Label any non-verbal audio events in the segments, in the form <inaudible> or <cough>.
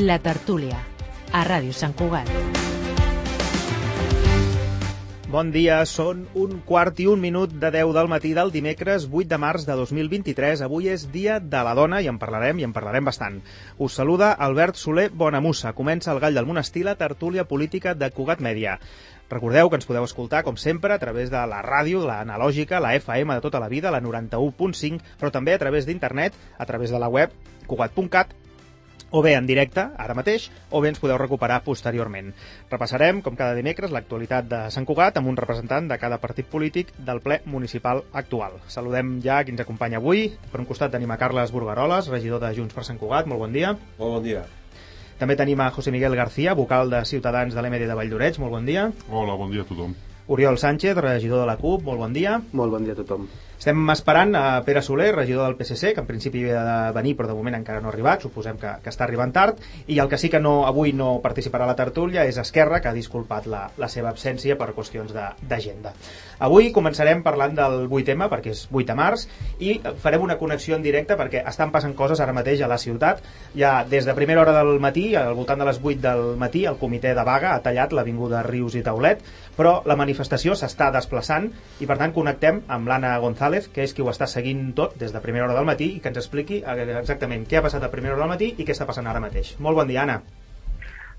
La Tertúlia, a Ràdio Sant Cugat. Bon dia, són un quart i un minut de 10 del matí del dimecres 8 de març de 2023. Avui és dia de la dona i en parlarem i en parlarem bastant. Us saluda Albert Soler Bonamussa. Comença el Gall del Monestir, la tertúlia política de Cugat Mèdia. Recordeu que ens podeu escoltar, com sempre, a través de la ràdio, la analògica, la FM de tota la vida, la 91.5, però també a través d'internet, a través de la web cugat.cat o bé en directe, ara mateix, o bé ens podeu recuperar posteriorment. Repassarem, com cada dimecres, l'actualitat de Sant Cugat amb un representant de cada partit polític del ple municipal actual. Saludem ja qui ens acompanya avui. Per un costat tenim a Carles Burgaroles, regidor de Junts per Sant Cugat. Molt bon dia. Molt bon dia. També tenim a José Miguel García, vocal de Ciutadans de l'MD de Valldoreix. Molt bon dia. Hola, bon dia a tothom. Oriol Sánchez, regidor de la CUP. Molt bon dia. Molt bon dia a tothom. Estem esperant a Pere Soler, regidor del PSC, que en principi havia de venir, però de moment encara no ha arribat, suposem que, que està arribant tard, i el que sí que no, avui no participarà a la tertúlia és Esquerra, que ha disculpat la, la seva absència per qüestions d'agenda. Avui començarem parlant del 8M, perquè és 8 de març, i farem una connexió en directe perquè estan passant coses ara mateix a la ciutat. Ja des de primera hora del matí, al voltant de les 8 del matí, el comitè de vaga ha tallat l'avinguda Rius i Taulet, però la manifestació s'està desplaçant i per tant connectem amb l'Anna González que és qui ho està seguint tot des de primera hora del matí i que ens expliqui exactament què ha passat a primera hora del matí i què està passant ara mateix. Molt bon dia, Anna.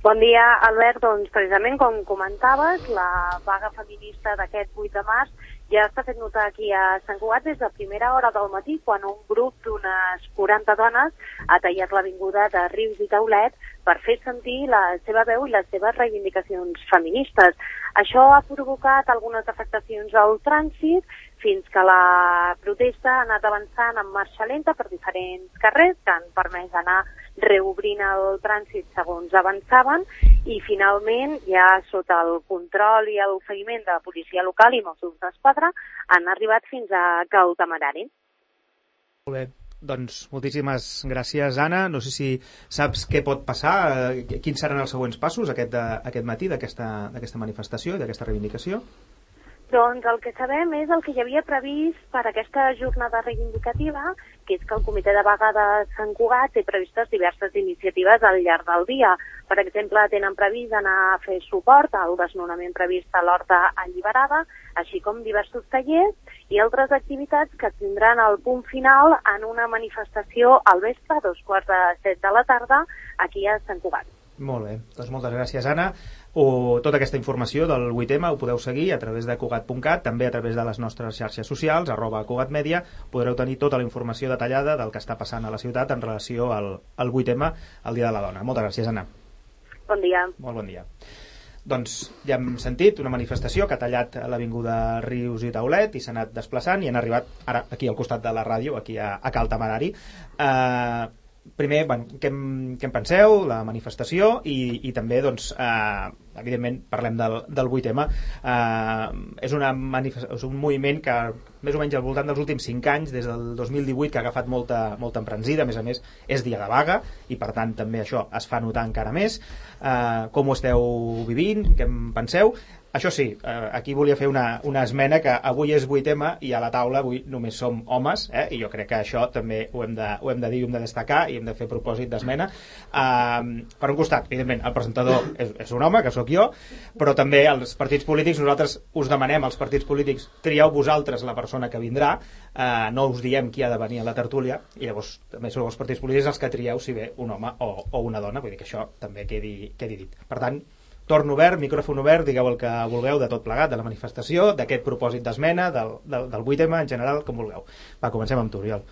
Bon dia, Albert. Doncs precisament com comentaves, la vaga feminista d'aquest 8 de març ja està fet notar aquí a Sant Cugat des de primera hora del matí, quan un grup d'unes 40 dones ha tallat l'avinguda de Rius i Taulet per fer sentir la seva veu i les seves reivindicacions feministes. Això ha provocat algunes afectacions al trànsit fins que la protesta ha anat avançant en marxa lenta per diferents carrers que han permès anar reobrint el trànsit segons avançaven i finalment ja sota el control i el seguiment de la policia local i Mossos d'Esquadra han arribat fins a Cal Temerari. Molt bé, doncs moltíssimes gràcies, Anna. No sé si saps què pot passar, eh, quins seran els següents passos aquest, de, aquest matí d'aquesta manifestació i d'aquesta reivindicació. Doncs el que sabem és el que hi havia previst per aquesta jornada reivindicativa, que és que el Comitè de Vaga de Sant Cugat té previstes diverses iniciatives al llarg del dia. Per exemple, tenen previst anar a fer suport al desnonament previst a l'Horta Alliberada, així com diversos tallers i altres activitats que tindran el punt final en una manifestació al vespre, a dos quarts de set de la tarda, aquí a Sant Cugat. Molt bé, doncs moltes gràcies, Anna o tota aquesta informació del 8M ho podeu seguir a través de Cugat.cat, també a través de les nostres xarxes socials, arroba Cugatmedia, podreu tenir tota la informació detallada del que està passant a la ciutat en relació al, al 8M, el Dia de la Dona. Moltes gràcies, Anna. Bon dia. Molt bon dia. Doncs ja hem sentit una manifestació que ha tallat l'Avinguda Rius i Taulet i s'ha anat desplaçant i han arribat ara aquí al costat de la ràdio, aquí a, a Cal Tamarari. Eh, primer, bueno, què, en, què en penseu, la manifestació i, i també, doncs, eh, evidentment, parlem del, del 8M. Eh, és, una és un moviment que més o menys al voltant dels últims 5 anys, des del 2018, que ha agafat molta, molta emprensida, a més a més, és dia de vaga, i per tant també això es fa notar encara més. Eh, com ho esteu vivint, què en penseu? Això sí, eh, aquí volia fer una, una esmena que avui és 8M i a la taula avui només som homes eh? i jo crec que això també ho hem de, ho hem de dir, ho hem de destacar i hem de fer propòsit d'esmena. Eh, per un costat, evidentment, el presentador és, és un home, que sóc jo, però també els partits polítics, nosaltres us demanem als partits polítics, trieu vosaltres la persona que vindrà, eh, no us diem qui ha de venir a la tertúlia i llavors també sou els partits polítics els que trieu si ve un home o, o una dona, vull dir que això també quedi, quedi dit. Per tant, torn obert, micròfon obert, digueu el que vulgueu de tot plegat, de la manifestació, d'aquest propòsit d'esmena, del, del, del 8M en general, com vulgueu. Va, comencem amb tu, Oriol.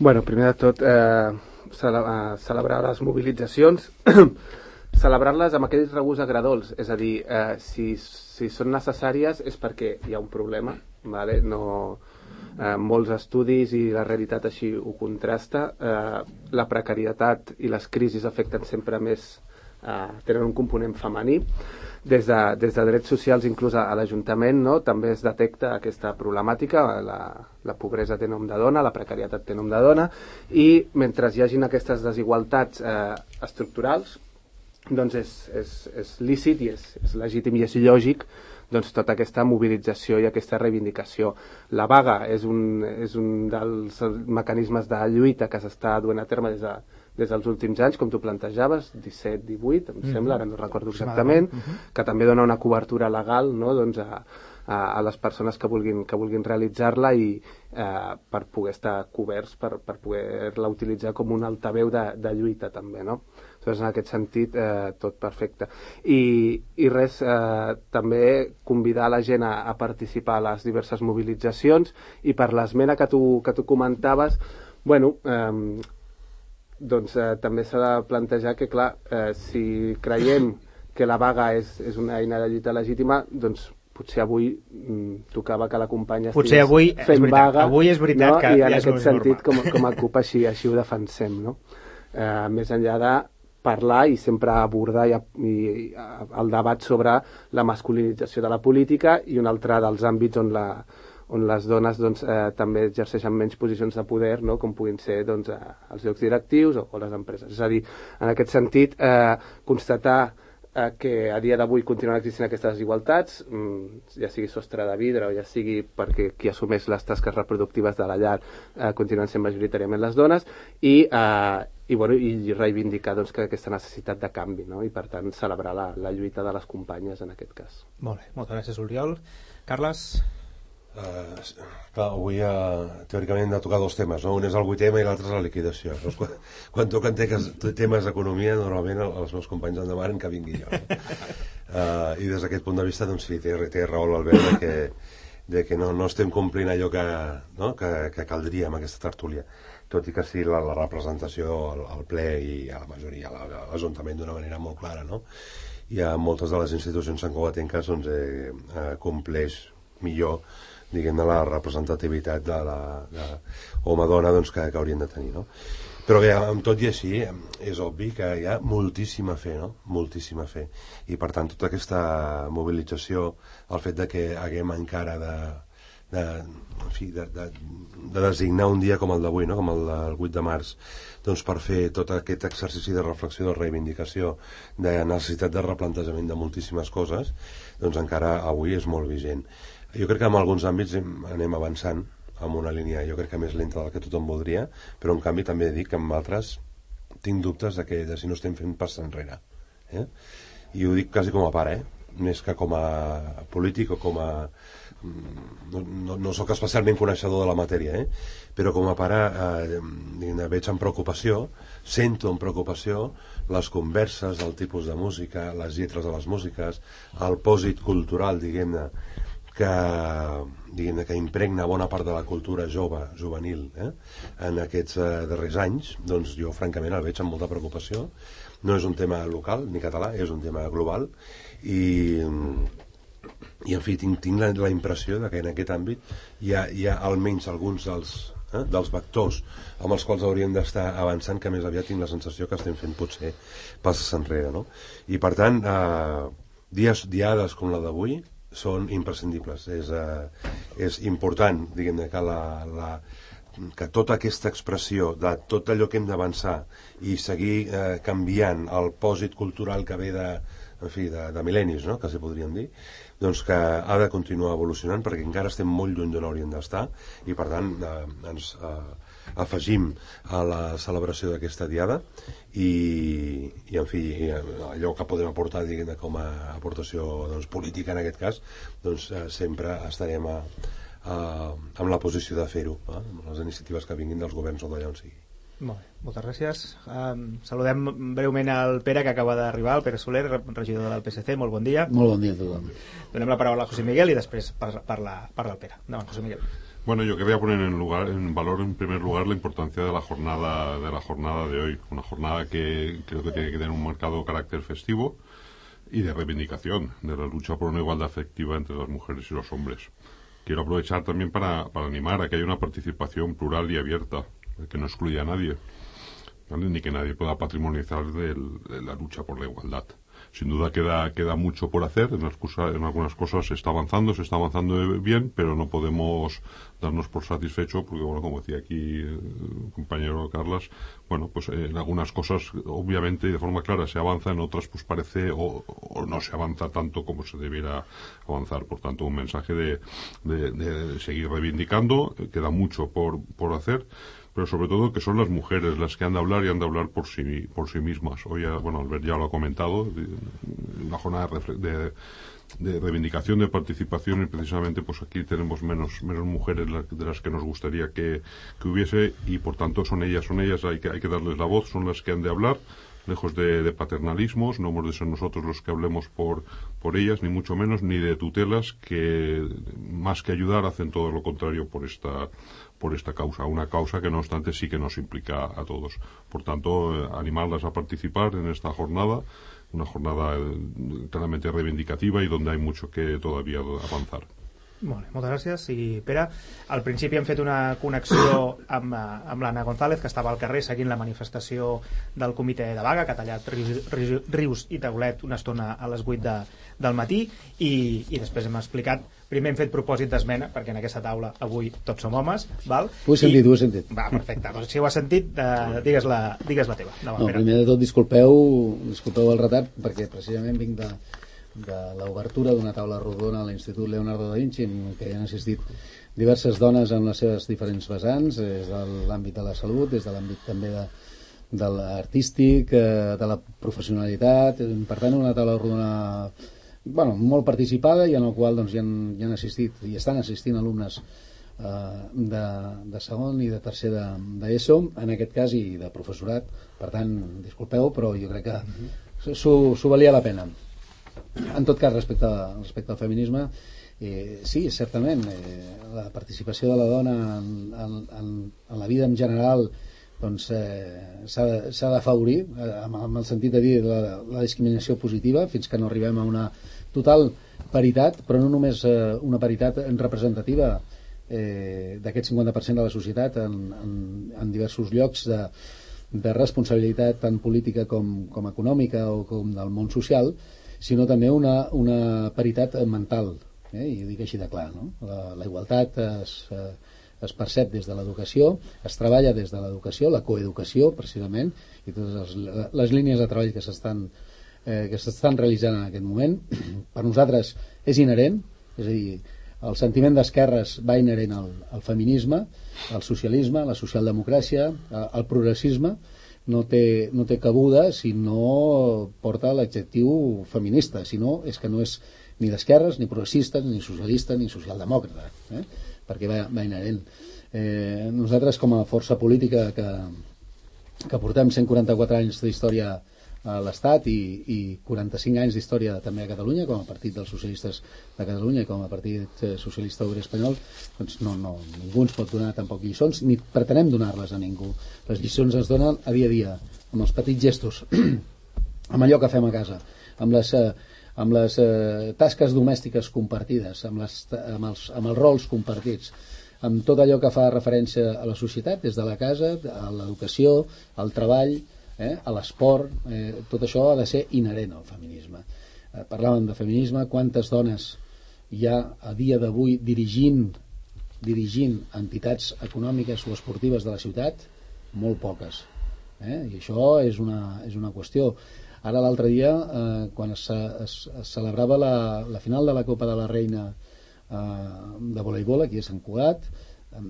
Bueno, primer de tot, eh, eh, celebrar les mobilitzacions, <coughs> celebrar-les amb aquells regust agradols, és a dir, eh, si, si són necessàries és perquè hi ha un problema, vale? no, eh, molts estudis i la realitat així ho contrasta, eh, la precarietat i les crisis afecten sempre més eh, tenen un component femení. Des de, des de drets socials, inclús a, a l'Ajuntament, no, també es detecta aquesta problemàtica, la, la pobresa té nom de dona, la precarietat té nom de dona, i mentre hi hagin aquestes desigualtats eh, estructurals, doncs és, és, és lícit i és, és legítim i és lògic doncs, tota aquesta mobilització i aquesta reivindicació. La vaga és un, és un dels mecanismes de lluita que s'està duent a terme des de, des dels últims anys, com tu plantejaves, 17, 18, em Mhm. sembla, ara no recordo exactament, que també dona una cobertura legal no? doncs a, a, a les persones que vulguin, que vulguin realitzar-la i eh, per poder estar coberts, per, per poder-la utilitzar com un altaveu de, de lluita també, no? Doncs en aquest sentit, eh, tot perfecte. I, i res, eh, també convidar la gent a, a participar a les diverses mobilitzacions i per l'esmena que, tu, que tu comentaves, bueno, eh, doncs eh, també s'ha de plantejar que, clar, eh, si creiem que la vaga és, és una eina de lluita legítima, doncs potser avui mm, tocava que la companya Potser avui, és fent veritat, vaga avui és veritat no? que i ja en és aquest sentit com, normal. com a CUP així, així ho defensem no? eh, més enllà de parlar i sempre abordar i, i, i el debat sobre la masculinització de la política i un altre dels àmbits on la, on les dones doncs, eh, també exerceixen menys posicions de poder, no? com puguin ser doncs, eh, els llocs directius o, o les empreses. És a dir, en aquest sentit, eh, constatar eh, que a dia d'avui continuen existint aquestes desigualtats, mm, ja sigui sostre de vidre o ja sigui perquè qui assumeix les tasques reproductives de la llar eh, continuen sent majoritàriament les dones i, eh, i, bueno, i reivindicar doncs, que aquesta necessitat de canvi no? i per tant celebrar la, la lluita de les companyes en aquest cas. Molt bé, moltes gràcies, Oriol. Carles? Uh, clar, avui uh, teòricament hem de tocar dos temes, no? un és el vuitema i l'altre és la liquidació. Llavors, quan, quan toquen temes, temes d'economia, normalment el- els meus companys em demanen que vingui jo. No? Uh, I des d'aquest punt de vista, doncs sí, té, té raó l'Albert de que, de que no, no estem complint allò que, no? que, que caldria amb aquesta tertúlia tot i que sí la, la representació al, al ple i a la majoria, a la- a l'Ajuntament d'una manera molt clara, no? I a moltes de les institucions santcugatenques doncs, eh, eh, compleix millor diguem-ne la representativitat de la de home-dona doncs, que, que haurien de tenir no? però bé, amb tot i així és obvi que hi ha moltíssima fe no? moltíssima fe i per tant tota aquesta mobilització el fet de que haguem encara de, de, en fi, de, de, de designar un dia com el d'avui, no? com el del 8 de març, doncs per fer tot aquest exercici de reflexió, de reivindicació, de necessitat de replantejament de moltíssimes coses, doncs encara avui és molt vigent. Jo crec que en alguns àmbits anem avançant amb una línia, jo crec que més lenta del que tothom voldria, però en canvi també dic que en altres tinc dubtes de, que, de si no estem fent pas enrere. Eh? I ho dic quasi com a pare, eh? més que com a polític o com a... mm, No, no, no sóc especialment coneixedor de la matèria, eh? però com a pare eh, veig amb preocupació, sento amb preocupació les converses, el tipus de música, les lletres de les músiques, el pòsit cultural, diguem-ne, que, diguem que impregna bona part de la cultura jove, juvenil, eh? en aquests eh, darrers anys, doncs jo francament el veig amb molta preocupació. No és un tema local ni català, és un tema global i, i en fi, tinc, tinc la, la impressió de que en aquest àmbit hi ha, hi ha almenys alguns dels, eh, dels vectors amb els quals hauríem d'estar avançant que més aviat tinc la sensació que estem fent potser passes enrere no? i per tant eh, dies, diades com la d'avui són imprescindibles és, eh, és important diguem que la, la, que tota aquesta expressió de tot allò que hem d'avançar i seguir eh, canviant el pòsit cultural que ve de, en fi, de, de mil·lennis, no? que se podríem dir, doncs que ha de continuar evolucionant perquè encara estem molt lluny d'on hauríem d'estar i per tant eh, ens eh, afegim a la celebració d'aquesta diada i, i en fi, eh, allò que podem aportar diguem com a aportació doncs, política en aquest cas, doncs eh, sempre estarem a, a, amb la posició de fer-ho, eh? amb les iniciatives que vinguin dels governs o d'allà on sigui. Molt bé, moltes gràcies. Um, saludem breument al Pere, que acaba d'arribar, el Pere Soler, regidor del PSC. Molt bon dia. Molt bon dia a tothom. Donem la paraula a José Miguel i després parla, parla, el Pere. No, José Miguel. Bueno, yo quería poner en, lugar, en valor, en primer lugar, la importancia de la jornada de la jornada de hoy, una jornada que creo que tiene que tener un marcado carácter festivo y de reivindicación de la lucha por una igualdad efectiva entre las mujeres y los hombres. Quiero aprovechar también para, para animar a que haya una participación plural y abierta, que no excluya a nadie, ni que nadie pueda patrimonializar de la lucha por la igualdad. Sin duda queda, queda mucho por hacer, en, las en algunas cosas se está avanzando, se está avanzando bien, pero no podemos darnos por satisfecho, porque bueno, como decía aquí el compañero Carlas, bueno, pues en algunas cosas obviamente y de forma clara se avanza, en otras pues parece o, no se avanza tanto como se debiera avanzar. Por tanto, un mensaje de, de- seguir reivindicando, queda mucho por, por hacer, pero sobre todo que son las mujeres las que han de hablar y han de hablar por sí, por sí mismas. Hoy, ya, bueno, Albert ya lo ha comentado, una jornada de, de, reivindicación, de participación y precisamente pues aquí tenemos menos, menos mujeres de las que nos gustaría que, que hubiese y por tanto son ellas, son ellas, hay que, hay que darles la voz, son las que han de hablar lejos de, paternalismos, no hemos de ser nosotros los que hablemos por, por ellas, ni mucho menos, ni de tutelas que más que ayudar hacen todo lo contrario por esta, por esta causa, una causa que no obstante sí que nos implica a todos. Por tanto, eh, animarlas a participar en esta jornada, una jornada eh, claramente reivindicativa y donde hay mucho que todavía avanzar. Molt moltes gràcies. I Pere, al principi hem fet una connexió <coughs> amb, eh, amb l'Anna González, que estava al carrer seguint la manifestació del comitè de vaga, que ha tallat Rius, Rius i Taulet una estona a les 8 de, del matí, i, i després hem explicat primer hem fet propòsit d'esmena, perquè en aquesta taula avui tots som homes, val? Ho he sentit, I... ho he sentit. Va, perfecte. Doncs si ho has sentit, eh, digues, la, digues la teva. No, primer de tot, disculpeu, disculpeu el retard, perquè precisament vinc de, de l'obertura d'una taula rodona a l'Institut Leonardo da Vinci en què hi han assistit diverses dones en les seves diferents vessants des de l'àmbit de la salut, des de l'àmbit també de, de l'artístic, eh, de la professionalitat, per tant una taula rodona bueno, molt participada i en el qual doncs, hi, han, hi han assistit i estan assistint alumnes eh, de, de segon i de tercer d'ESO, de, en aquest cas, i de professorat. Per tant, disculpeu, però jo crec que s'ho valia la pena. En tot cas, respecte, respecte al feminisme, eh, sí, certament, eh, la participació de la dona en, en, en, en la vida en general doncs, eh, s'ha d'afavorir, eh, amb, el sentit de dir la, la discriminació positiva, fins que no arribem a una total paritat, però no només eh, una paritat representativa eh, d'aquest 50% de la societat en, en, en diversos llocs de, de responsabilitat tant política com, com econòmica o com del món social, sinó també una, una paritat mental, eh? i ho dic així de clar. No? La, la igualtat es, eh, es percep des de l'educació, es treballa des de l'educació, la coeducació, precisament, i totes les, les línies de treball que s'estan eh, que s'estan realitzant en aquest moment, <clears throat> per nosaltres és inherent, és a dir, el sentiment d'esquerres va inherent al, al feminisme, al socialisme, a la socialdemocràcia, al progressisme, no té, no té cabuda si no porta l'adjectiu feminista, si no és que no és ni d'esquerres, ni progressista, ni socialista, ni socialdemòcrata, eh? Perquè va, va inherent. Eh, nosaltres, com a força política que, que portem 144 anys d'història a l'Estat i, i 45 anys d'història també a Catalunya com a partit dels socialistes de Catalunya i com a partit eh, socialista obrer espanyol doncs no, no, ningú ens pot donar tampoc lliçons ni pretenem donar-les a ningú les lliçons es donen a dia a dia amb els petits gestos <clears throat> amb allò que fem a casa amb les, eh, amb les eh, tasques domèstiques compartides amb, les, amb, els, amb els rols compartits amb tot allò que fa referència a la societat des de la casa, a l'educació al treball eh, a l'esport, eh, tot això ha de ser inherent al feminisme. Eh, parlàvem de feminisme, quantes dones hi ha a dia d'avui dirigint dirigint entitats econòmiques o esportives de la ciutat? Molt poques. Eh? I això és una, és una qüestió. Ara l'altre dia, eh, quan es, es, es celebrava la, la final de la Copa de la Reina eh, de voleibol aquí a Sant Cugat, em,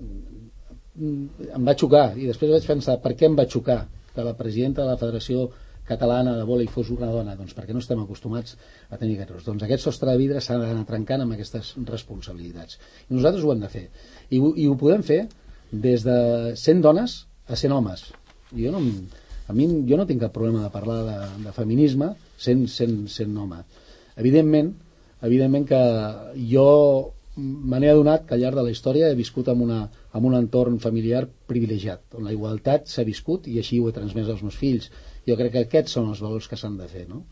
em va xocar i després vaig pensar per què em va xocar que la presidenta de la Federació Catalana de Vòlei fos una dona, doncs perquè no estem acostumats a tenir aquests rols. Doncs aquest sostre de vidre s'ha d'anar trencant amb aquestes responsabilitats. I nosaltres ho hem de fer. I, i ho podem fer des de sent dones a sent homes. I jo no, a mi jo no tinc cap problema de parlar de, de feminisme sent, sent, sent home. Evidentment, evidentment que jo me n'he adonat que al llarg de la història he viscut en, una, en un entorn familiar privilegiat, on la igualtat s'ha viscut i així ho he transmès als meus fills. Jo crec que aquests són els valors que s'han de fer, no?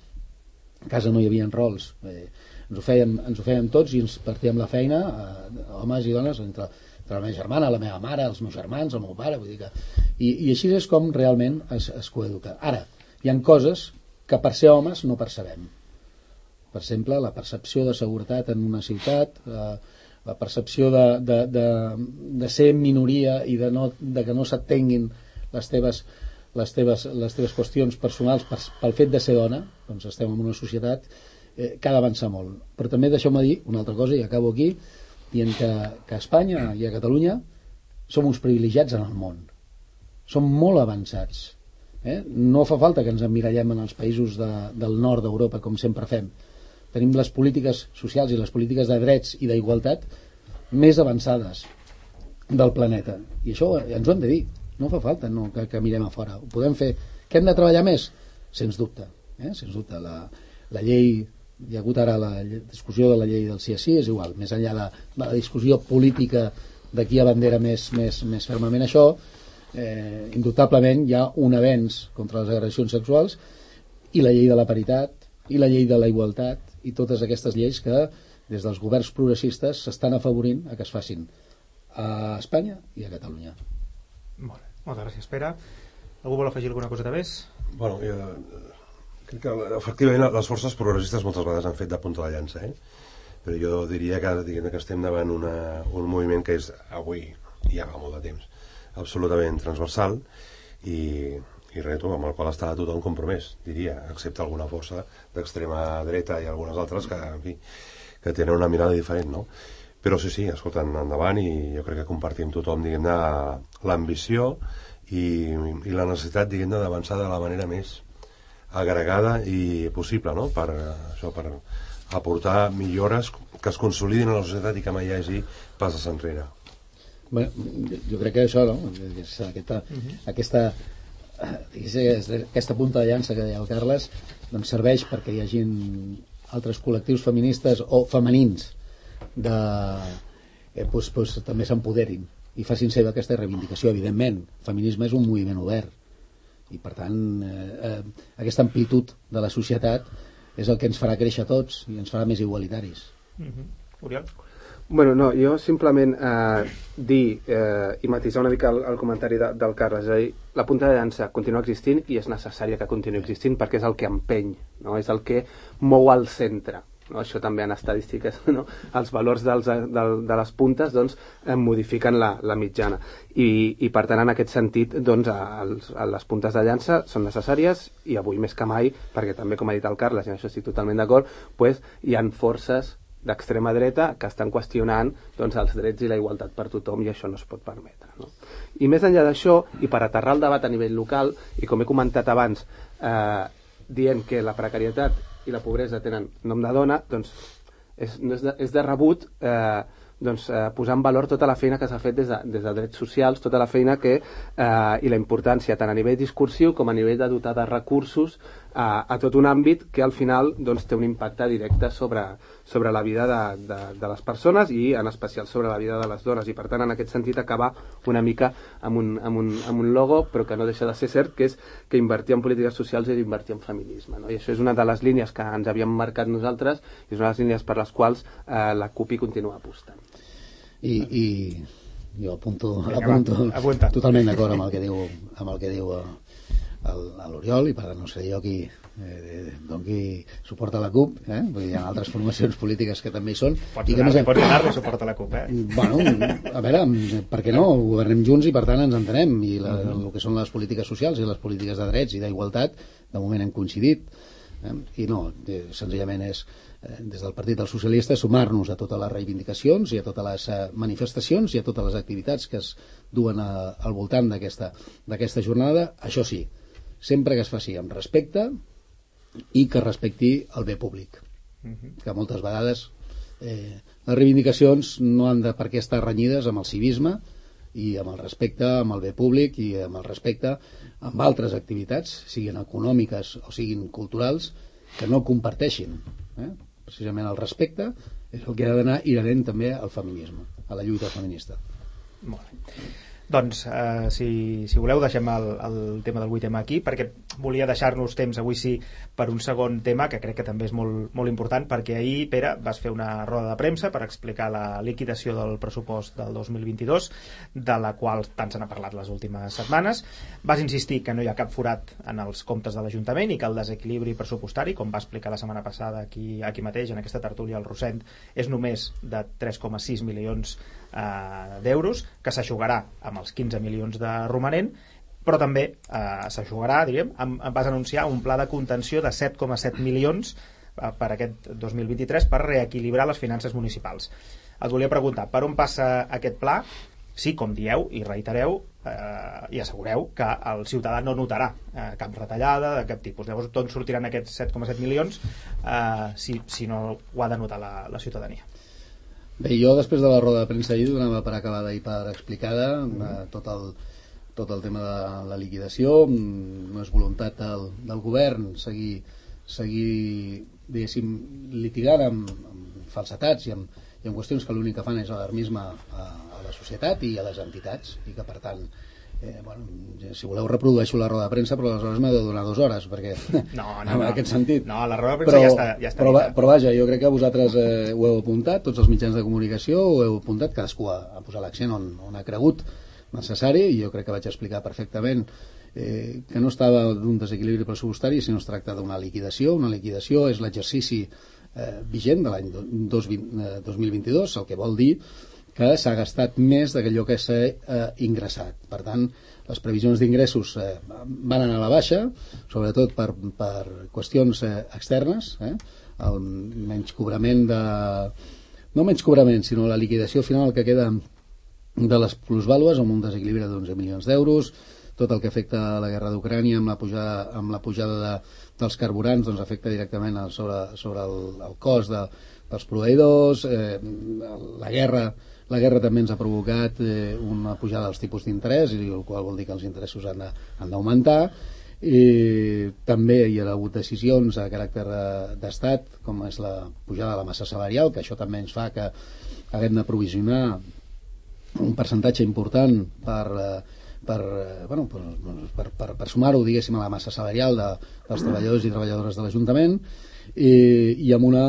A casa no hi havia rols, eh, ens, ho fèiem, ens ho fèiem tots i ens partíem la feina, eh, homes i dones, entre, entre la meva germana, la meva mare, els meus germans, el meu pare, vull dir que... I, i així és com realment es, es coeduca. Ara, hi han coses que per ser homes no percebem. Per exemple, la percepció de seguretat en una ciutat, eh, la percepció de, de, de, de ser minoria i de, no, de que no s'atenguin les teves, les, teves, les teves qüestions personals per, pel fet de ser dona, doncs estem en una societat eh, que ha d'avançar molt. Però també deixeu-me dir una altra cosa, i acabo aquí, dient que, que a Espanya i a Catalunya som uns privilegiats en el món. som molt avançats. Eh? No fa falta que ens emmirallem en els països de, del nord d'Europa, com sempre fem. Tenim les polítiques socials i les polítiques de drets i d'igualtat més avançades del planeta. I això ens ho hem de dir. No fa falta no, que, que mirem a fora. Ho podem fer. Que hem de treballar més? Sens dubte. Eh? Sens dubte. La, la llei hi ha hagut ara la discussió de la llei del sí a sí, és igual, més enllà de, de la discussió política de qui abandera més, més, més fermament això, eh, indubtablement hi ha un avenç contra les agressions sexuals i la llei de la paritat i la llei de la igualtat i totes aquestes lleis que des dels governs progressistes s'estan afavorint a que es facin a Espanya i a Catalunya. Molt bé, moltes gràcies, Pere. Algú vol afegir alguna cosa de més? Bueno, jo, crec que efectivament les forces progressistes moltes vegades han fet de punta de llança, eh? però jo diria que, diguem, que estem davant una, un moviment que és avui, ja fa molt de temps, absolutament transversal i, i reto amb el qual està tothom compromès, diria, excepte alguna força d'extrema dreta i algunes altres que, en fi, que tenen una mirada diferent, no? Però sí, sí, escolta, endavant i jo crec que compartim tothom, diguem-ne, l'ambició i, i la necessitat, diguem-ne, d'avançar de la manera més agregada i possible no? per, això, per aportar millores que es consolidin a la societat i que mai hi hagi passes enrere bueno, jo crec que això no? aquesta, uh -huh. aquesta aquesta punta de llança que deia el Carles doncs serveix perquè hi hagin altres col·lectius feministes o femenins de, eh, doncs, doncs, també s'empoderin i facin seva aquesta reivindicació evidentment, el feminisme és un moviment obert i per tant eh, eh, aquesta amplitud de la societat és el que ens farà créixer tots i ens farà més igualitaris mm -hmm. Oriol? Bueno, no, jo simplement eh, dir eh, i matisar una mica el, el comentari de, del Carles, és a dir, la punta de llança continua existint i és necessària que continuï existint perquè és el que empeny, no? és el que mou al centre? Això també en estadístiques, <laughs> no? els valors dels, de, de les puntes doncs, eh, modifiquen la, la mitjana I, i per tant en aquest sentit doncs, els, les puntes de llança són necessàries i avui més que mai, perquè també com ha dit el Carles, i en això estic totalment d'acord, pues, hi han forces d'extrema dreta que estan qüestionant doncs, els drets i la igualtat per tothom i això no es pot permetre. No? I més enllà d'això, i per aterrar el debat a nivell local, i com he comentat abans, eh, dient que la precarietat i la pobresa tenen nom de dona, doncs és, no és, de, és de rebut eh, doncs, eh, posar en valor tota la feina que s'ha fet des de, des de drets socials, tota la feina que, eh, i la importància tant a nivell discursiu com a nivell de dotar de recursos a, a tot un àmbit que al final doncs, té un impacte directe sobre, sobre la vida de, de, de les persones i en especial sobre la vida de les dones. I per tant en aquest sentit acabar una mica amb un, amb un, amb un logo però que no deixa de ser cert que és que invertir en polítiques socials és invertir en feminisme no? i això és una de les línies que ens havíem marcat nosaltres i és una de les línies per les quals eh, la CUP hi continua apostant. I, i jo apunto, apunto va, totalment d'acord amb el que diu, amb el que diu eh, l'Oriol i per tant no sé jo qui eh, doni suport a la CUP eh? Vull dir, hi ha altres formacions polítiques que també hi són pots i que donar, pots donar-li suport a la CUP eh? bueno, a veure, per què no governem junts i per tant ens entenem i la, uh -huh. el que són les polítiques socials i les polítiques de drets i d'igualtat de moment hem coincidit eh? i no, senzillament és Eh, des del Partit dels Socialistes sumar-nos a totes les reivindicacions i a totes les eh, manifestacions i a totes les activitats que es duen a, al voltant d'aquesta jornada, això sí, sempre que es faci amb respecte i que respecti el bé públic. Uh -huh. Que moltes vegades eh, les reivindicacions no han de per què estar renyides amb el civisme i amb el respecte amb el bé públic i amb el respecte amb altres activitats, siguin econòmiques o siguin culturals, que no comparteixin. Eh? precisament el respecte és el que ha d'anar inherent també al feminisme, a la lluita feminista. Molt bé. Doncs, eh, si, si voleu, deixem el, el tema del 8 aquí, perquè volia deixar-nos temps avui sí per un segon tema que crec que també és molt, molt important, perquè ahir, Pere, vas fer una roda de premsa per explicar la liquidació del pressupost del 2022, de la qual tant se n'ha parlat les últimes setmanes. Vas insistir que no hi ha cap forat en els comptes de l'Ajuntament i que el desequilibri pressupostari, com va explicar la setmana passada aquí, aquí mateix, en aquesta tertúlia al Rosent, és només de 3,6 milions eh, d'euros, que s'aixugarà amb els 15 milions de romanent, però també eh, s'aixugarà, diríem, amb, vas anunciar un pla de contenció de 7,7 milions eh, per aquest 2023 per reequilibrar les finances municipals. Et volia preguntar, per on passa aquest pla? sí, com dieu i reitereu eh, i assegureu que el ciutadà no notarà eh, cap retallada de cap tipus. Llavors, d'on sortiran aquests 7,7 milions eh, si, si no ho ha de notar la, la ciutadania? Bé, jo després de la roda de premsa ahir donava per acabada i per explicada eh, tot el, tot el tema de la liquidació mm, no és voluntat del, del govern seguir, seguir diguéssim, litigant amb, amb falsetats i amb, i amb qüestions que l'únic que fan és alarmisme a, a la societat i a les entitats i que per tant eh, bueno, si voleu reprodueixo la roda de premsa però aleshores m'he de donar dues hores perquè no, no, <laughs> en no. aquest sentit no, la roda de premsa però, ja està, ja està però, dita. però vaja, jo crec que vosaltres eh, ho heu apuntat, tots els mitjans de comunicació ho heu apuntat, cadascú ha, ha posat l'accent on, on ha cregut necessari i jo crec que vaig explicar perfectament eh, que no estava d'un desequilibri pressupostari sinó es tracta d'una liquidació una liquidació és l'exercici eh, vigent de l'any 2022 eh, el que vol dir que s'ha gastat més d'allò que s'ha eh, ingressat per tant les previsions d'ingressos eh, van anar a la baixa sobretot per, per qüestions eh, externes eh? el menys cobrament de no menys cobrament sinó la liquidació final que queda de les plusvàlues amb un desequilibri d'11 milions d'euros tot el que afecta la guerra d'Ucrània amb la pujada, amb la pujada de, dels carburants doncs afecta directament sobre, sobre el, el cost de, dels proveïdors eh, la guerra la guerra també ens ha provocat eh, una pujada dels tipus d'interès i el qual vol dir que els interessos han d'augmentar. I també hi ha hagut decisions a caràcter d'estat com és la pujada de la massa salarial que això també ens fa que haguem de provisionar un percentatge important per, eh, per, eh, bueno, per, per, per, per sumar-ho diguéssim a la massa salarial de, dels treballadors i treballadores de l'Ajuntament i, i, amb una,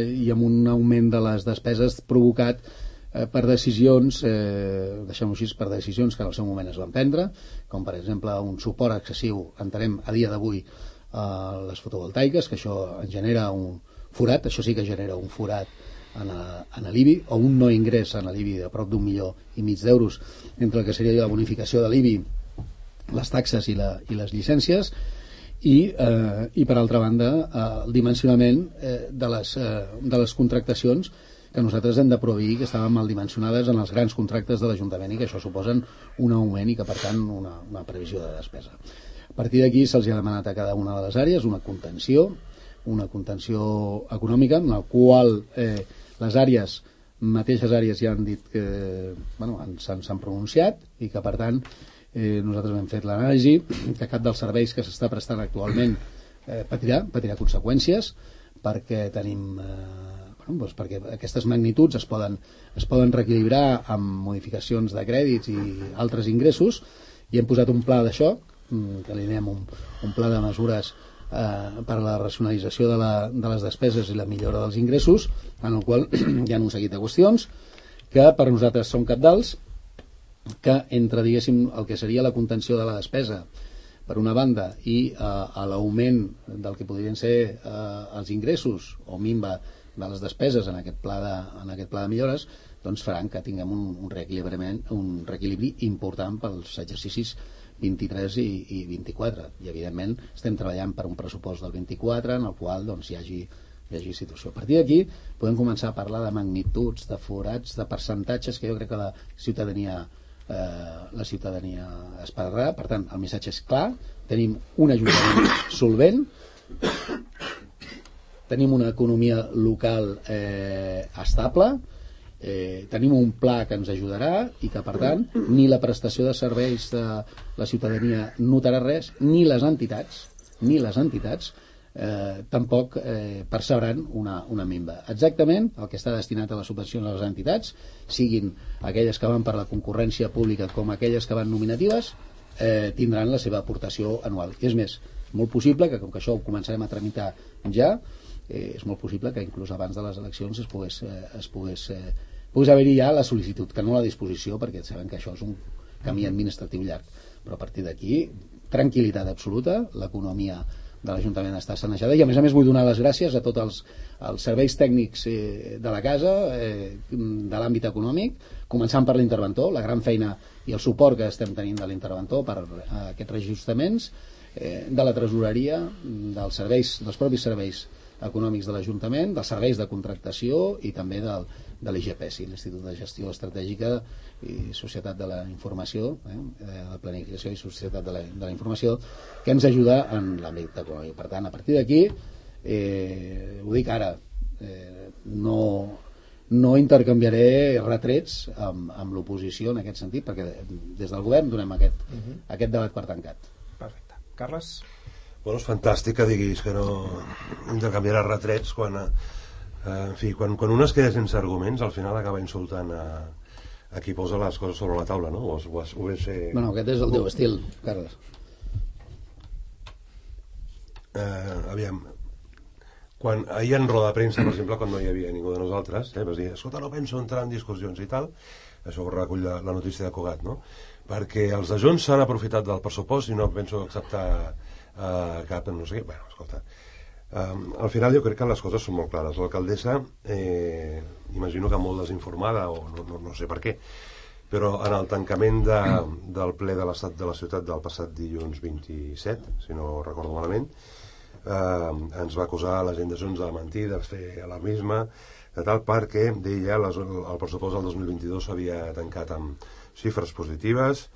i amb un augment de les despeses provocat eh, per decisions, eh, deixem-ho així, per decisions que en el seu moment es van prendre, com per exemple un suport excessiu, entenem a dia d'avui, a les fotovoltaiques, que això genera un forat, això sí que genera un forat en, a, en l'IBI o un no ingrés en l'IBI de prop d'un milió i mig d'euros entre el que seria la bonificació de l'IBI les taxes i, la, i les llicències i, eh, i per altra banda eh, el dimensionament eh, de, les, eh, de les contractacions que nosaltres hem de proveir que estaven mal dimensionades en els grans contractes de l'Ajuntament i que això suposen un augment i que per tant una, una previsió de despesa. A partir d'aquí se'ls ha demanat a cada una de les àrees una contenció, una contenció econòmica en la qual eh, les àrees mateixes àrees ja han dit que bueno, s'han pronunciat i que per tant eh, nosaltres hem fet l'anàlisi que cap dels serveis que s'està prestant actualment eh, patirà, patirà conseqüències perquè tenim eh, bueno, doncs perquè aquestes magnituds es poden, es poden reequilibrar amb modificacions de crèdits i altres ingressos i hem posat un pla d'això mm, que li anem un, un pla de mesures eh, per a la racionalització de, la, de les despeses i la millora dels ingressos, en el qual <clears throat> hi ha un seguit de qüestions que per nosaltres són capdals, que entre, diguéssim, el que seria la contenció de la despesa per una banda i eh, a l'augment del que podrien ser eh, els ingressos o minva de les despeses en aquest pla de, en aquest pla de millores doncs faran que tinguem un, un, reequilibrament, un reequilibri important pels exercicis 23 i, i 24 i evidentment estem treballant per un pressupost del 24 en el qual doncs, hi hagi hi hagi situació. A partir d'aquí podem començar a parlar de magnituds, de forats, de percentatges que jo crec que la ciutadania eh, la ciutadania esperarà. Per tant, el missatge és clar, tenim un ajuntament <coughs> solvent, tenim una economia local eh, estable, eh, tenim un pla que ens ajudarà i que per tant ni la prestació de serveis de la ciutadania notarà res ni les entitats ni les entitats eh, tampoc eh, percebran una, una minva. Exactament el que està destinat a la subvenció a les entitats, siguin aquelles que van per la concurrència pública com aquelles que van nominatives, eh, tindran la seva aportació anual. I és més, molt possible que com que això ho començarem a tramitar ja, eh, és molt possible que inclús abans de les eleccions es pogués, eh, es pogués eh, pogués haver-hi ja la sol·licitud, que no la disposició, perquè sabem que això és un camí administratiu llarg. Però a partir d'aquí, tranquil·litat absoluta, l'economia de l'Ajuntament està sanejada i a més a més vull donar les gràcies a tots els, els serveis tècnics eh, de la casa eh, de l'àmbit econòmic començant per l'interventor, la gran feina i el suport que estem tenint de l'interventor per a aquests reajustaments eh, de la tresoreria dels serveis, dels propis serveis econòmics de l'Ajuntament, dels serveis de contractació i també del, de l'IGPESI, l'Institut de Gestió Estratègica i Societat de la Informació, eh, de Planificació i Societat de la, de la Informació, que ens ajuda en l'àmbit econòmic. Per tant, a partir d'aquí, eh, ho dic ara, eh, no, no intercanviaré retrets amb, amb l'oposició en aquest sentit, perquè des del govern donem aquest, uh -huh. aquest debat per tancat. Perfecte. Carles? Bueno, és fantàstic que diguis que no intercanviaràs retrets quan, eh, en fi, quan, quan un es queda sense arguments al final acaba insultant a, a qui posa les coses sobre la taula, no? O, o, o és, eh... Bueno, aquest és el teu estil, Carles. Eh, aviam, quan ahir en roda de premsa, per exemple, quan no hi havia ningú de nosaltres, eh, vas dir, escolta, no penso entrar en discussions i tal, això ho recull la, la notícia de Cugat, no? Perquè els de Junts s'han aprofitat del pressupost i no penso acceptar eh, cap, no sé què, bueno, escolta, Um, al final jo crec que les coses són molt clares. L'alcaldessa, eh, imagino que molt desinformada, o no, no, no sé per què, però en el tancament de, del ple de l'estat de la ciutat del passat dilluns 27, si no recordo malament, eh, ens va acusar la gent de mentir, de fer alarmisme, de tal perquè, deia, les, el pressupost del 2022 s'havia tancat amb xifres positives,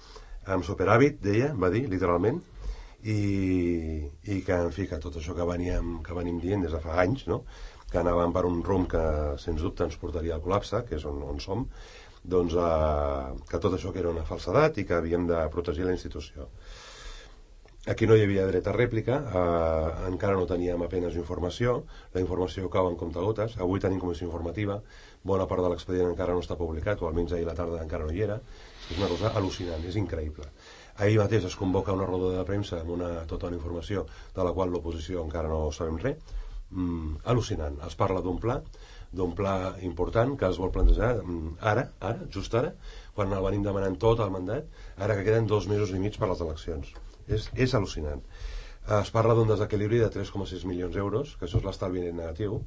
amb superàvit, deia, va dir, literalment, i, i que, en fi, que tot això que veníem, que venim dient des de fa anys, no? que anàvem per un rumb que, sens dubte, ens portaria al col·lapse, que és on, on som, doncs eh, que tot això que era una falsedat i que havíem de protegir la institució. Aquí no hi havia dret a rèplica, eh, encara no teníem apenes informació, la informació cau en comptagotes, avui tenim comissió informativa, bona part de l'expedient encara no està publicat, o almenys ahir la tarda encara no hi era, és una cosa al·lucinant, és increïble. Ahir mateix es convoca una roda de premsa amb una, tota una informació de la qual l'oposició encara no sabem res. Mm, al·lucinant. Es parla d'un pla, d'un pla important que es vol plantejar mm, ara, ara, just ara, quan el venim demanant tot el mandat, ara que queden dos mesos i mig per les eleccions. És, és al·lucinant. Es parla d'un desequilibri de 3,6 milions d'euros, que això és l'estalvi negatiu,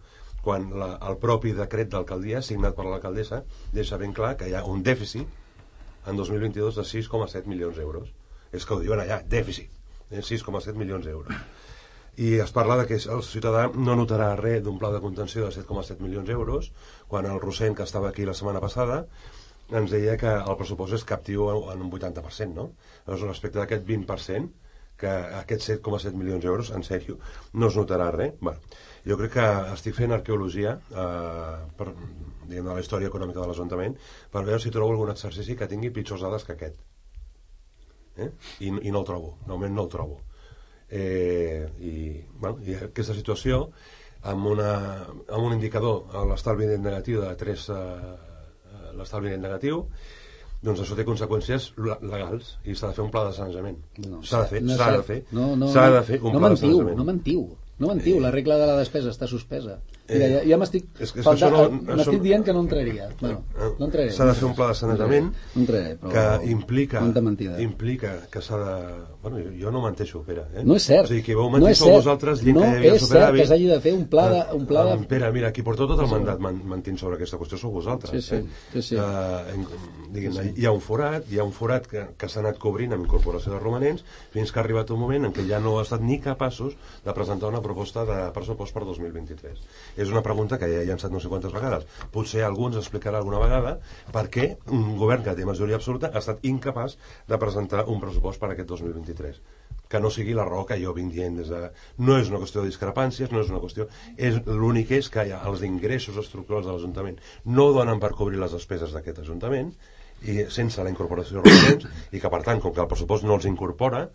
quan la, el propi decret d'alcaldia, signat per l'alcaldessa, deixa ben clar que hi ha un dèficit en 2022 de 6,7 milions d'euros és que ho diuen allà, dèficit, eh, 6,7 milions d'euros. I es parla de que el ciutadà no notarà res d'un pla de contenció de 7,7 milions d'euros, quan el Rossent, que estava aquí la setmana passada, ens deia que el pressupost és captiu en un 80%, no? Llavors, respecte d'aquest 20%, que aquests 7,7 milions d'euros, en sèrio, no es notarà res. Bueno, jo crec que estic fent arqueologia eh, per, diguem, de la història econòmica de l'Ajuntament per veure si trobo algun exercici que tingui pitjors dades que aquest eh? I, i no el trobo, de moment no el trobo. Eh, i, bueno, i aquesta situació amb, una, amb un indicador a l'estalvi net negatiu de 3 eh, l'estalvi net negatiu doncs això té conseqüències legals i s'ha de fer un pla de sanejament No, s'ha de fer, no, s'ha de fer. No, no, s'ha de fer un no pla de mentiu, sanejament no mentiu. No mentiu, la regla de la despesa està suspesa Mira, Eh, ja, ja m'estic és que falta- no- m'estic això- dient que no entraria bueno, no entraré s'ha de fer un pla de sanejament no entraré, però que implica, implica que s'ha de... Bueno, jo, no menteixo, Pere. Eh? no és cert, O sigui, que vau no mentir és sou vosaltres dient no que hi havia és cert que s'hagi de fer un pla de, un pla de... Pere, mira, qui porta tot el mandat man, mentint sobre aquesta qüestió sou vosaltres. Sí, sí, eh? sí, sí. Uh, diguem, sí. Hi ha un forat, hi ha un forat que, que s'ha anat cobrint amb incorporació de romanents fins que ha arribat un moment en què ja no ha estat ni capaços de presentar una proposta de pressupost per 2023. És una pregunta que ja he llançat no sé quantes vegades. Potser algú ens explicarà alguna vegada per què un govern que té majoria absoluta ha estat incapaç de presentar un pressupost per aquest 2023 que no sigui la que jo vinc dient des de... No és una qüestió de discrepàncies, no és una qüestió... És, L'únic és que els ingressos estructurals de l'Ajuntament no donen per cobrir les despeses d'aquest Ajuntament i sense la incorporació de romanents i que, per tant, com que el pressupost no els incorpora,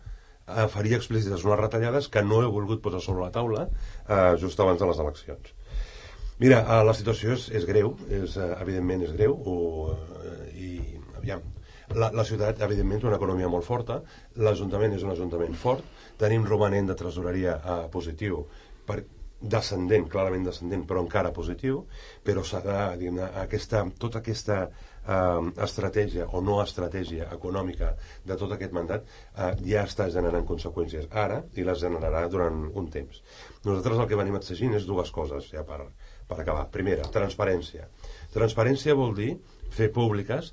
eh, faria explícites unes retallades que no he volgut posar sobre la taula eh, just abans de les eleccions. Mira, eh, la situació és, és greu, és, eh, evidentment és greu, o, eh, i aviam, la, la ciutat, evidentment, té una economia molt forta, l'Ajuntament és un Ajuntament fort, tenim romanent de tresoreria eh, positiu, per, descendent, clarament descendent, però encara positiu, però s'ha de, diguem aquesta, tota aquesta eh, estratègia o no estratègia econòmica de tot aquest mandat eh, ja està generant conseqüències ara i les generarà durant un temps. Nosaltres el que venim exigint és dues coses, ja per, per acabar. Primera, transparència. Transparència vol dir fer públiques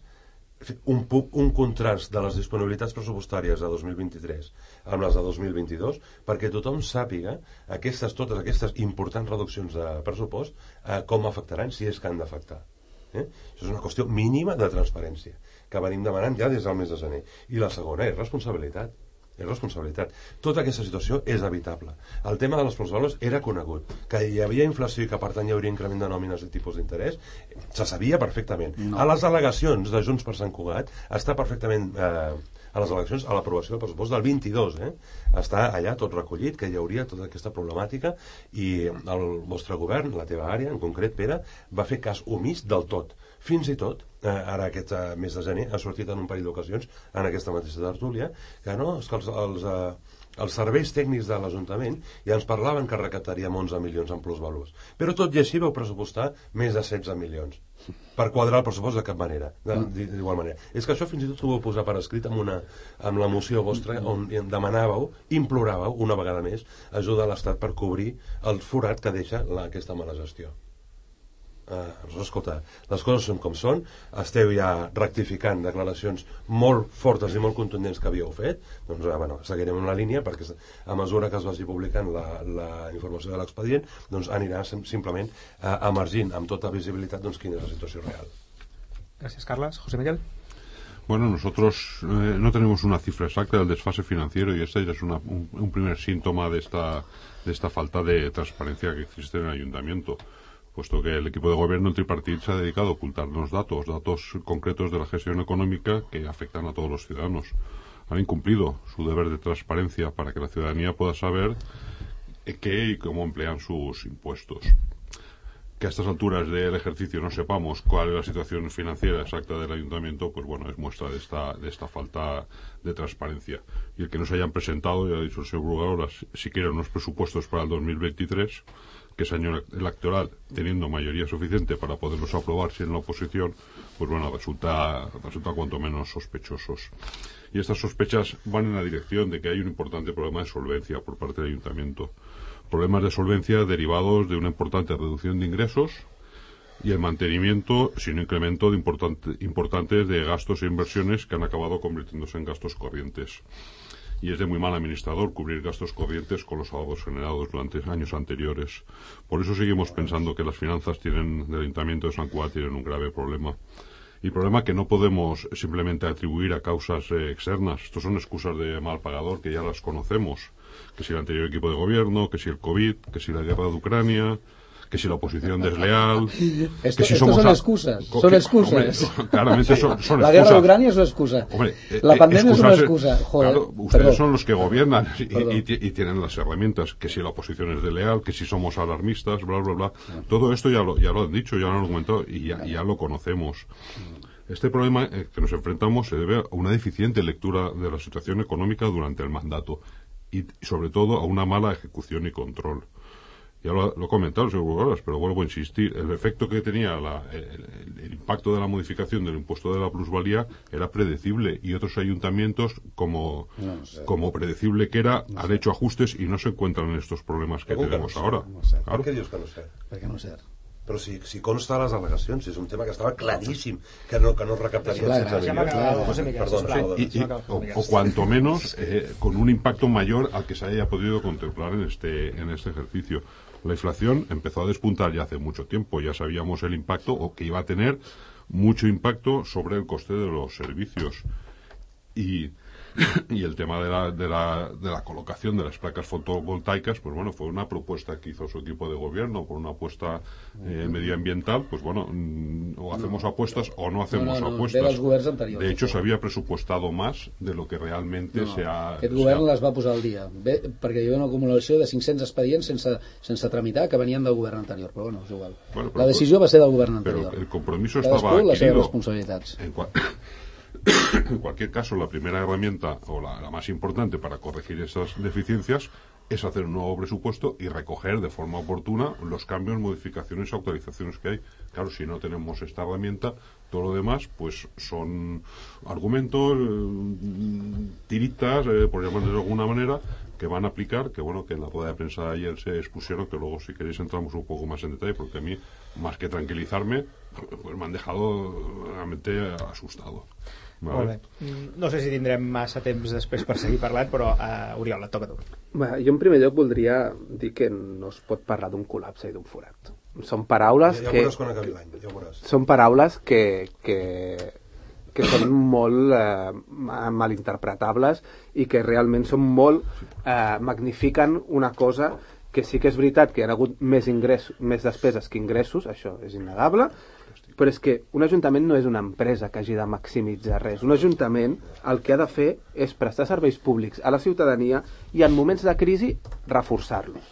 un, un contrast de les disponibilitats pressupostàries de 2023 amb les de 2022 perquè tothom sàpiga aquestes, totes aquestes importants reduccions de pressupost eh, com afectaran si és que han d'afectar Eh? Això és una qüestió mínima de transparència que venim demanant ja des del mes de gener. I la segona és responsabilitat. És responsabilitat. Tota aquesta situació és evitable. El tema de les plusvàlues era conegut. Que hi havia inflació i que per tant hi hauria increment de nòmines i tipus d'interès, se sabia perfectament. No. A les al·legacions de Junts per Sant Cugat està perfectament eh, a les eleccions, a l'aprovació del pressupost del 22, eh? Està allà tot recollit, que hi hauria tota aquesta problemàtica i el vostre govern, la teva àrea, en concret, Pere, va fer cas omís del tot. Fins i tot, eh, ara aquest eh, mes de gener, ha sortit en un parell d'ocasions, en aquesta mateixa tertúlia, que no, és que els, els, eh, els serveis tècnics de l'Ajuntament ja ens parlaven que recaptaríem 11 milions en plusvalors. Però tot i així vau pressupostar més de 16 milions per quadrar el pressupost de cap manera, d'igual manera. És que això fins i tot ho vau posar per escrit amb, una, amb la moció vostra on demanàveu, imploràveu una vegada més ajuda a l'Estat per cobrir el forat que deixa la, aquesta mala gestió eh, escolta, les coses són com són, esteu ja rectificant declaracions molt fortes i molt contundents que havíeu fet, doncs eh, bueno, seguirem en la línia perquè a mesura que es vagi publicant la, la informació de l'expedient, doncs anirà sim simplement eh, emergint amb tota visibilitat doncs, quina és la situació real. Gràcies, Carles. José Miguel. Bueno, nosotros eh, no tenemos una cifra exacta del desfase financiero y este ya es una, un, un, primer síntoma de esta, de esta falta de transparencia que existe en el ayuntamiento puesto que el equipo de gobierno tripartito se ha dedicado a ocultarnos datos, datos concretos de la gestión económica que afectan a todos los ciudadanos. Han incumplido su deber de transparencia para que la ciudadanía pueda saber qué y cómo emplean sus impuestos. Que a estas alturas del ejercicio no sepamos cuál es la situación financiera exacta del ayuntamiento, pues bueno, es muestra de esta, de esta falta de transparencia. Y el que no se hayan presentado, ya ha dicho el señor Brugarola, siquiera unos presupuestos para el 2023, que es año electoral, teniendo mayoría suficiente para poderlos aprobar si en la oposición, pues bueno, resulta, resulta cuanto menos sospechosos. Y estas sospechas van en la dirección de que hay un importante problema de solvencia por parte del ayuntamiento. Problemas de solvencia derivados de una importante reducción de ingresos y el mantenimiento sin incremento de importantes de gastos e inversiones que han acabado convirtiéndose en gastos corrientes y es de muy mal administrador cubrir gastos corrientes con los ahorros generados durante años anteriores. Por eso seguimos pensando que las finanzas tienen, del Ayuntamiento de San Cuba tienen un grave problema. Y problema que no podemos simplemente atribuir a causas eh, externas. Estos son excusas de mal pagador que ya las conocemos. Que si el anterior equipo de gobierno, que si el COVID, que si la guerra de Ucrania, que si la oposición desleal. <laughs> Esto, que si somos son excusas. Son que, excusas. Hombre, <laughs> claramente son, son la guerra de Ucrania es una excusa. Hombre, la pandemia es una excusa. Joder, claro, ustedes perdón. son los que gobiernan y, y, y, tienen las herramientas. Que si la oposición es desleal, que si somos alarmistas, bla, bla, bla. Todo esto ya lo, ya lo han dicho, ya lo han argumentado y ya, ya lo conocemos. Este problema eh, que nos enfrentamos se debe a una deficiente lectura de la situación económica durante el mandato y, sobre todo, a una mala ejecución y control ya lo, lo he comentado, señor pero vuelvo a insistir, el efecto que tenía la, el, el, impacto de la modificación del impuesto de la plusvalía era predecible y otros ayuntamientos, como, no sé. como predecible que era, no han sé. hecho ajustes y no se encuentran en estos problemas que tenemos que no ahora. Claro. ¿Por qué dios que no sé? Per què no sé? Però si, si consta a les al·legacions, és un tema que estava claríssim, que no, que no recaptaria claro, 16 milions. Claro, José Miguel, perdón, perdón. Y, y, o, o, cuanto menos eh, con un impacto mayor al que se haya podido contemplar en este, en este ejercicio. La inflación empezó a despuntar ya hace mucho tiempo, ya sabíamos el impacto o que iba a tener mucho impacto sobre el coste de los servicios. Y <laughs> y el tema de la, de, la, de la colocación de las placas fotovoltaicas, pues bueno, fue una propuesta que hizo su equipo de gobierno por una apuesta eh, medioambiental, pues bueno, mm, o hacemos apuestas o no hacemos no, no, apuestas. De, de hecho, se había presupuestado más de lo que realmente no, se ha... Aquest govern ha... les va posar al dia, bé, perquè hi havia una acumulació de 500 expedients sense, sense tramitar que venien del govern anterior, però bueno, és igual. Bueno, però, la decisió va ser del govern anterior. Però el compromiso Cadascú estava les seves adquirido. responsabilitats. En. <coughs> en cualquier caso, la primera herramienta o la, más importante para corregir esas deficiencias es hacer un nuevo presupuesto y recoger de forma oportuna los cambios, modificaciones actualizaciones que hay. Claro, si no tenemos esta herramienta, todo lo demás pues son argumentos, eh, tiritas, eh, por llamarlo de alguna manera, que van a aplicar, que bueno, que en la rueda de prensa de ayer se expusieron, que luego si queréis entramos un poco más en detalle, porque a mí, más que tranquilizarme, <laughs> pues me han dejado realmente asustado. Vale. Molt bé. No sé si tindrem massa temps després per seguir parlant, però uh, Oriol, et toca tu. Bé, jo en primer lloc voldria dir que no es pot parlar d'un col·lapse i d'un forat. són paraules Ja, ja que veuràs quan acabi l'any, ja veuràs. són paraules que, que, que són molt eh, ma- malinterpretables i que realment són molt eh, magnifiquen una cosa que sí que és veritat que hi ha hagut més ingrés, més despeses que ingressos, això és innegable, però és que un ajuntament no és una empresa que hagi de maximitzar res. Un ajuntament el que ha de fer és prestar serveis públics a la ciutadania i en moments de crisi reforçar-los.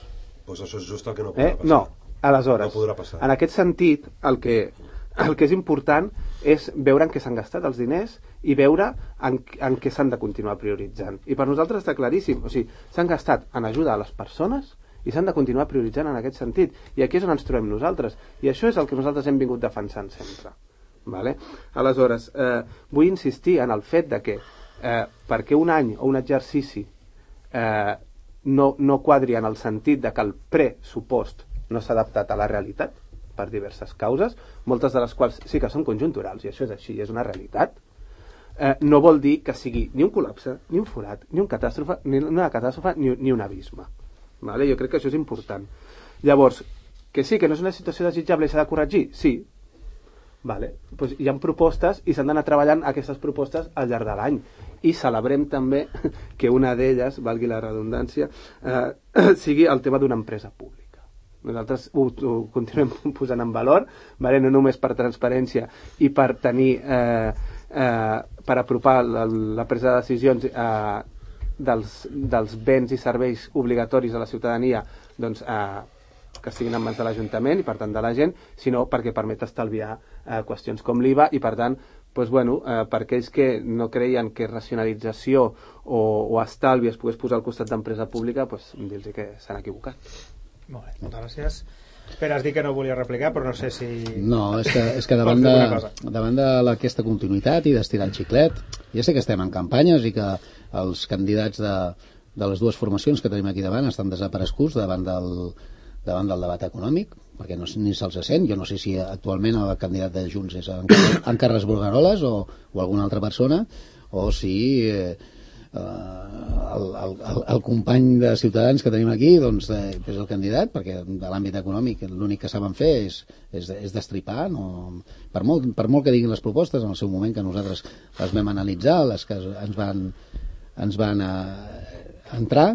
Pues això és just el que no podrà Eh? passar. No, aleshores, No podrà passar. en aquest sentit, el que, el que és important és veure en què s'han gastat els diners i veure en, en què s'han de continuar prioritzant. I per nosaltres està claríssim, o sigui, s'han gastat en ajuda a les persones i s'han de continuar prioritzant en aquest sentit. I aquí és on ens trobem nosaltres. I això és el que nosaltres hem vingut defensant sempre. Vale? Aleshores, eh, vull insistir en el fet de que eh, perquè un any o un exercici eh, no, no quadri en el sentit de que el pressupost no s'ha adaptat a la realitat per diverses causes, moltes de les quals sí que són conjunturals, i això és així, és una realitat, eh, no vol dir que sigui ni un col·lapse, ni un forat, ni, un catàstrofe, ni una catàstrofe, ni, ni un abisme. Vale? Jo crec que això és important. Llavors, que sí, que no és una situació desitjable i s'ha de corregir? Sí. Vale. Pues hi ha propostes i s'han d'anar treballant aquestes propostes al llarg de l'any. I celebrem també <laughs> que una d'elles, valgui la redundància, eh, <clears throat> sigui el tema d'una empresa pública. Nosaltres ho, ho continuem <laughs> posant en valor, vale? no només per transparència i per tenir eh, eh, per apropar la, la presa de decisions eh, dels, dels béns i serveis obligatoris a la ciutadania doncs, eh, que estiguin en mans de l'Ajuntament i per tant de la gent, sinó perquè permet estalviar eh, qüestions com l'IVA i per tant doncs, bueno, eh, per aquells que no creien que racionalització o, o estalvi es pogués posar al costat d'empresa pública, doncs, dir-los que s'han equivocat. Molt bé, moltes gràcies. Pere, has dit que no volia replicar, però no sé si... No, és que, és que davant, de, davant de la- aquesta continuïtat i d'estirar el xiclet, ja sé que estem en campanyes i que els candidats de, de les dues formacions que tenim aquí davant estan desapareguts davant del, davant del debat econòmic, perquè no, ni se'ls sent. Jo no sé si actualment el candidat de Junts és en, en Carles Borgaroles o, o alguna altra persona, o si eh, el, el, el, el company de Ciutadans que tenim aquí doncs, eh, és el candidat, perquè de l'àmbit econòmic l'únic que saben fer és, és, és destripar. No? Per, molt, per molt que diguin les propostes, en el seu moment que nosaltres les vam analitzar, les que ens van, ens van eh, entrar,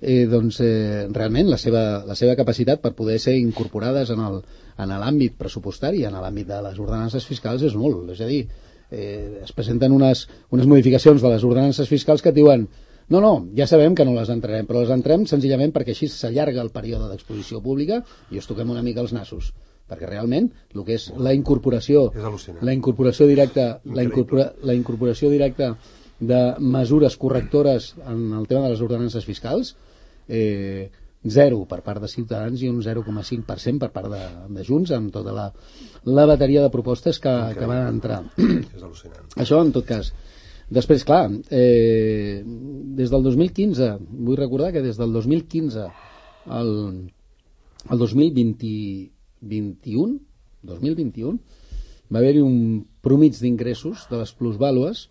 eh, doncs eh, realment la seva, la seva capacitat per poder ser incorporades en l'àmbit pressupostari, en l'àmbit de les ordenances fiscals és molt, és a dir, eh, es presenten unes, unes modificacions de les ordenances fiscals que et diuen no, no, ja sabem que no les entrarem, però les entrem senzillament perquè així s'allarga el període d'exposició pública i us toquem una mica els nassos. Perquè realment el que és la incorporació la incorporació directa la, incorpora, la incorporació directa de mesures correctores en el tema de les ordenances fiscals eh, zero per part de Ciutadans i un 0,5% per part de, de Junts amb tota la, la bateria de propostes que, que van entrar. <clears throat> És al·lucinant. això en tot cas. Després clar eh, des del 2015 vull recordar que des del 2015 al, al 2021 2021 va haver-hi un promig d'ingressos de les plusvàlues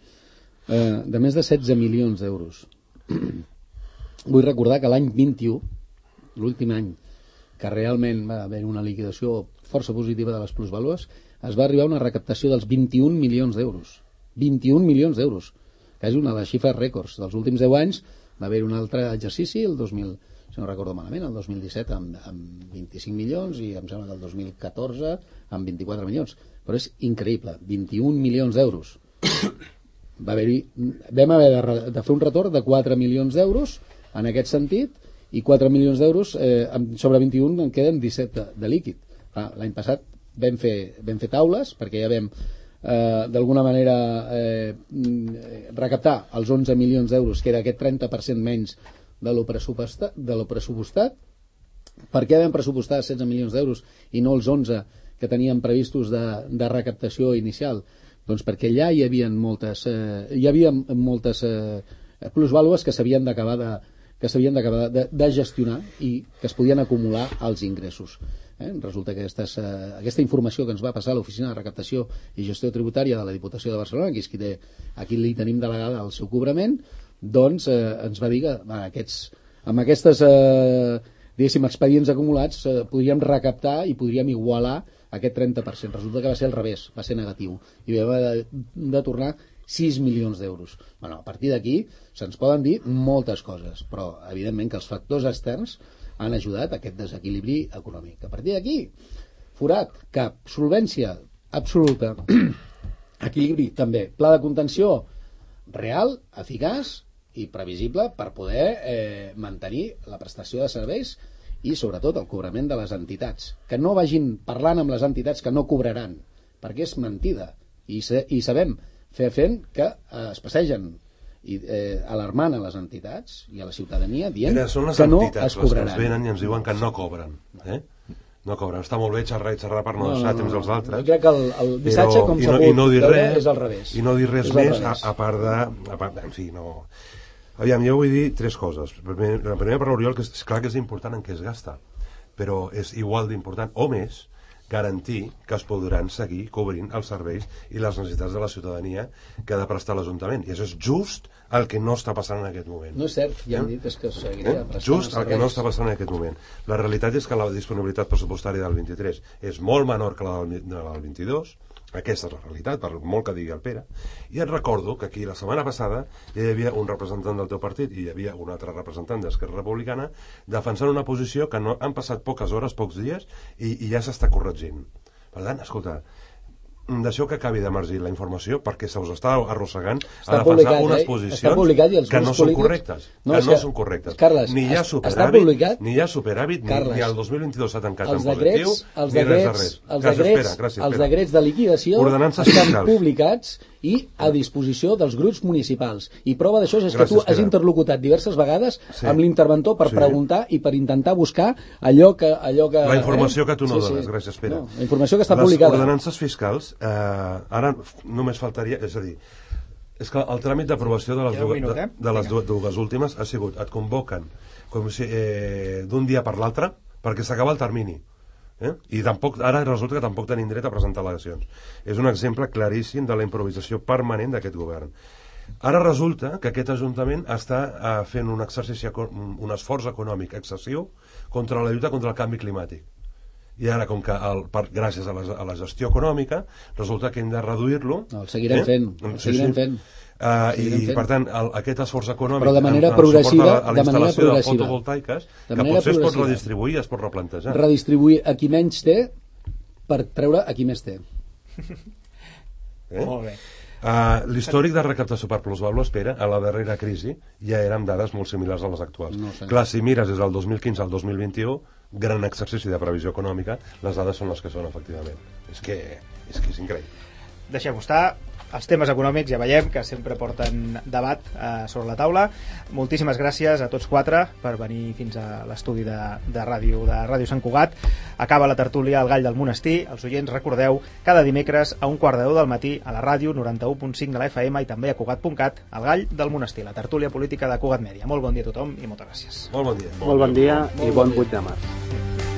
eh, de més de 16 milions d'euros. <clears throat> Vull recordar que l'any 21 l'últim any que realment va haver una liquidació força positiva de les plusvàlues es va arribar a una recaptació dels 21 milions d'euros. 21 milions d'euros que és una de les xifres rècords dels últims 10 anys. Va haver un altre exercici el 2000, si no recordo malament el 2017 amb, amb 25 milions i em sembla que el 2014 amb 24 milions. Però és increïble, 21 milions d'euros. <coughs> Va haver-hi vam haver de, de fer un retorn de 4 milions d'euros en aquest sentit i 4 milions d'euros eh, sobre 21 en queden 17 de, de líquid l'any passat vam fer, vam fer taules perquè ja vam eh, d'alguna manera eh, recaptar els 11 milions d'euros que era aquest 30% menys de lo de lo pressupostat per què vam pressupostar 16 milions d'euros i no els 11 que teníem previstos de, de recaptació inicial? Doncs perquè allà hi havia moltes, eh, hi havia moltes eh, plusvàlues que s'havien d'acabar de, que s'havien d'acabar de, de gestionar i que es podien acumular als ingressos. Eh? Resulta que aquestes, eh, aquesta informació que ens va passar a l'Oficina de Recaptació i Gestió Tributària de la Diputació de Barcelona, que és qui té, aquí li tenim delegada el seu cobrament, doncs eh, ens va dir que va, aquests, amb aquestes eh, diguéssim, expedients acumulats, eh, podríem recaptar i podríem igualar aquest 30%. Resulta que va ser al revés, va ser negatiu. I vam de, de tornar 6 milions d'euros. Bueno, a partir d'aquí se'ns poden dir moltes coses, però evidentment que els factors externs han ajudat a aquest desequilibri econòmic. A partir d'aquí, forat, cap, solvència absoluta, <clears throat> equilibri també, pla de contenció real, eficaç i previsible per poder eh, mantenir la prestació de serveis i sobretot el cobrament de les entitats. Que no vagin parlant amb les entitats que no cobraran, perquè és mentida. I, se, i sabem fer fent que eh, es passegen i eh, alarmant a les entitats i a la ciutadania dient Mira, són les que no entitats es les que cobraran. ens venen i ens diuen que no cobren. Eh? No cobren. Està molt bé xerrar i xerrar per no, deixar temps als altres. Jo crec que el, el missatge, com i s'ha no, i no pogut dir veure, res, és al revés. I no dir res més, a, a part de... A part de en fi, no... Aviam, jo vull dir tres coses. Primer, la primera per l'Oriol, que és, és clar que és important en què es gasta, però és igual d'important, o més, garantir que es podran seguir cobrint els serveis i les necessitats de la ciutadania que ha de prestar l'Ajuntament. I això és just el que no està passant en aquest moment. No és cert, ja hem Eh? dit, és que seguiria Eh? Just el que no està passant en aquest moment. La realitat és que la disponibilitat pressupostària del 23 és molt menor que la del, de la del 22, aquesta és la realitat, per molt que digui el Pere, i et recordo que aquí la setmana passada ja hi havia un representant del teu partit i hi havia un altre representant d'Esquerra Republicana defensant una posició que no han passat poques hores, pocs dies, i, i ja s'està corregint. Per tant, escolta, deixeu que acabi d'emergir la informació perquè se us està arrossegant Està a defensar unes eh? Posicions que no són polítics- correctes. No, que no que- són correctes. Carles, ni hi ha superàvit, ni hi ha superàvit, ni, Carles, ni el 2022 s'ha tancat els en positiu, decrets, els ni res de decrets, res. els Gràcies, decrets, Pere, gràcies, els Pere. decrets de liquidació estan fiscals. publicats i a disposició dels grups municipals. I prova d'això és que Gràcies, tu has interlocutat diverses vegades Sí. amb l'interventor per Sí. preguntar i per intentar buscar allò que... Allò que La informació eh? que tu no Sí, sí. dones, gràcies, Pere. No, la informació que està Les publicada. ordenances fiscals, eh, ara només faltaria, és a dir, és que el tràmit d'aprovació de les, dues, de, eh? de les dues, dues últimes ha sigut, et convoquen com si, eh, d'un dia per l'altre perquè s'acaba el termini. Eh? I tampoc, ara resulta que tampoc tenim dret a presentar al·legacions. És un exemple claríssim de la improvisació permanent d'aquest govern. Ara resulta que aquest Ajuntament està eh, fent un exercici, un esforç econòmic excessiu contra la lluita contra el canvi climàtic. I ara, com que el, per, gràcies a la, a la gestió econòmica, resulta que hem de reduir-lo. No, el seguirem fent, el seguirem fent. Uh, I, fent. per tant, el, aquest esforç econòmic Però de manera en- en suport progressiva, a la, a la de manera instal·lació de progressiva. fotovoltaiques, De que potser es pot progressiva. redistribuir i es pot replantejar. Redistribuir a qui menys té per treure a qui més té. eh? Molt bé. Uh, L'històric de recaptació per plusvàlua espera a la darrera crisi ja eren dades molt similars a les actuals. No sé. Clar, si mires des del 2015 al 2021, gran exercici de previsió econòmica, les dades són les que són, efectivament. És que és, que és increïble. deixem-ho estar els temes econòmics ja veiem que sempre porten debat eh, sobre la taula. Moltíssimes gràcies a tots quatre per venir fins a l'estudi de, de ràdio de Ràdio Sant Cugat. Acaba la tertúlia al Gall del Monestir. Els oients recordeu cada dimecres a un quart de deu del matí a la ràdio 91.5 de la FM i també a Cugat.cat al Gall del Monestir la tertúlia política de Cugat Mèdia. Molt bon dia a tothom i moltes gràcies. Molt bon dia. Molt bon dia i bon 8 de març.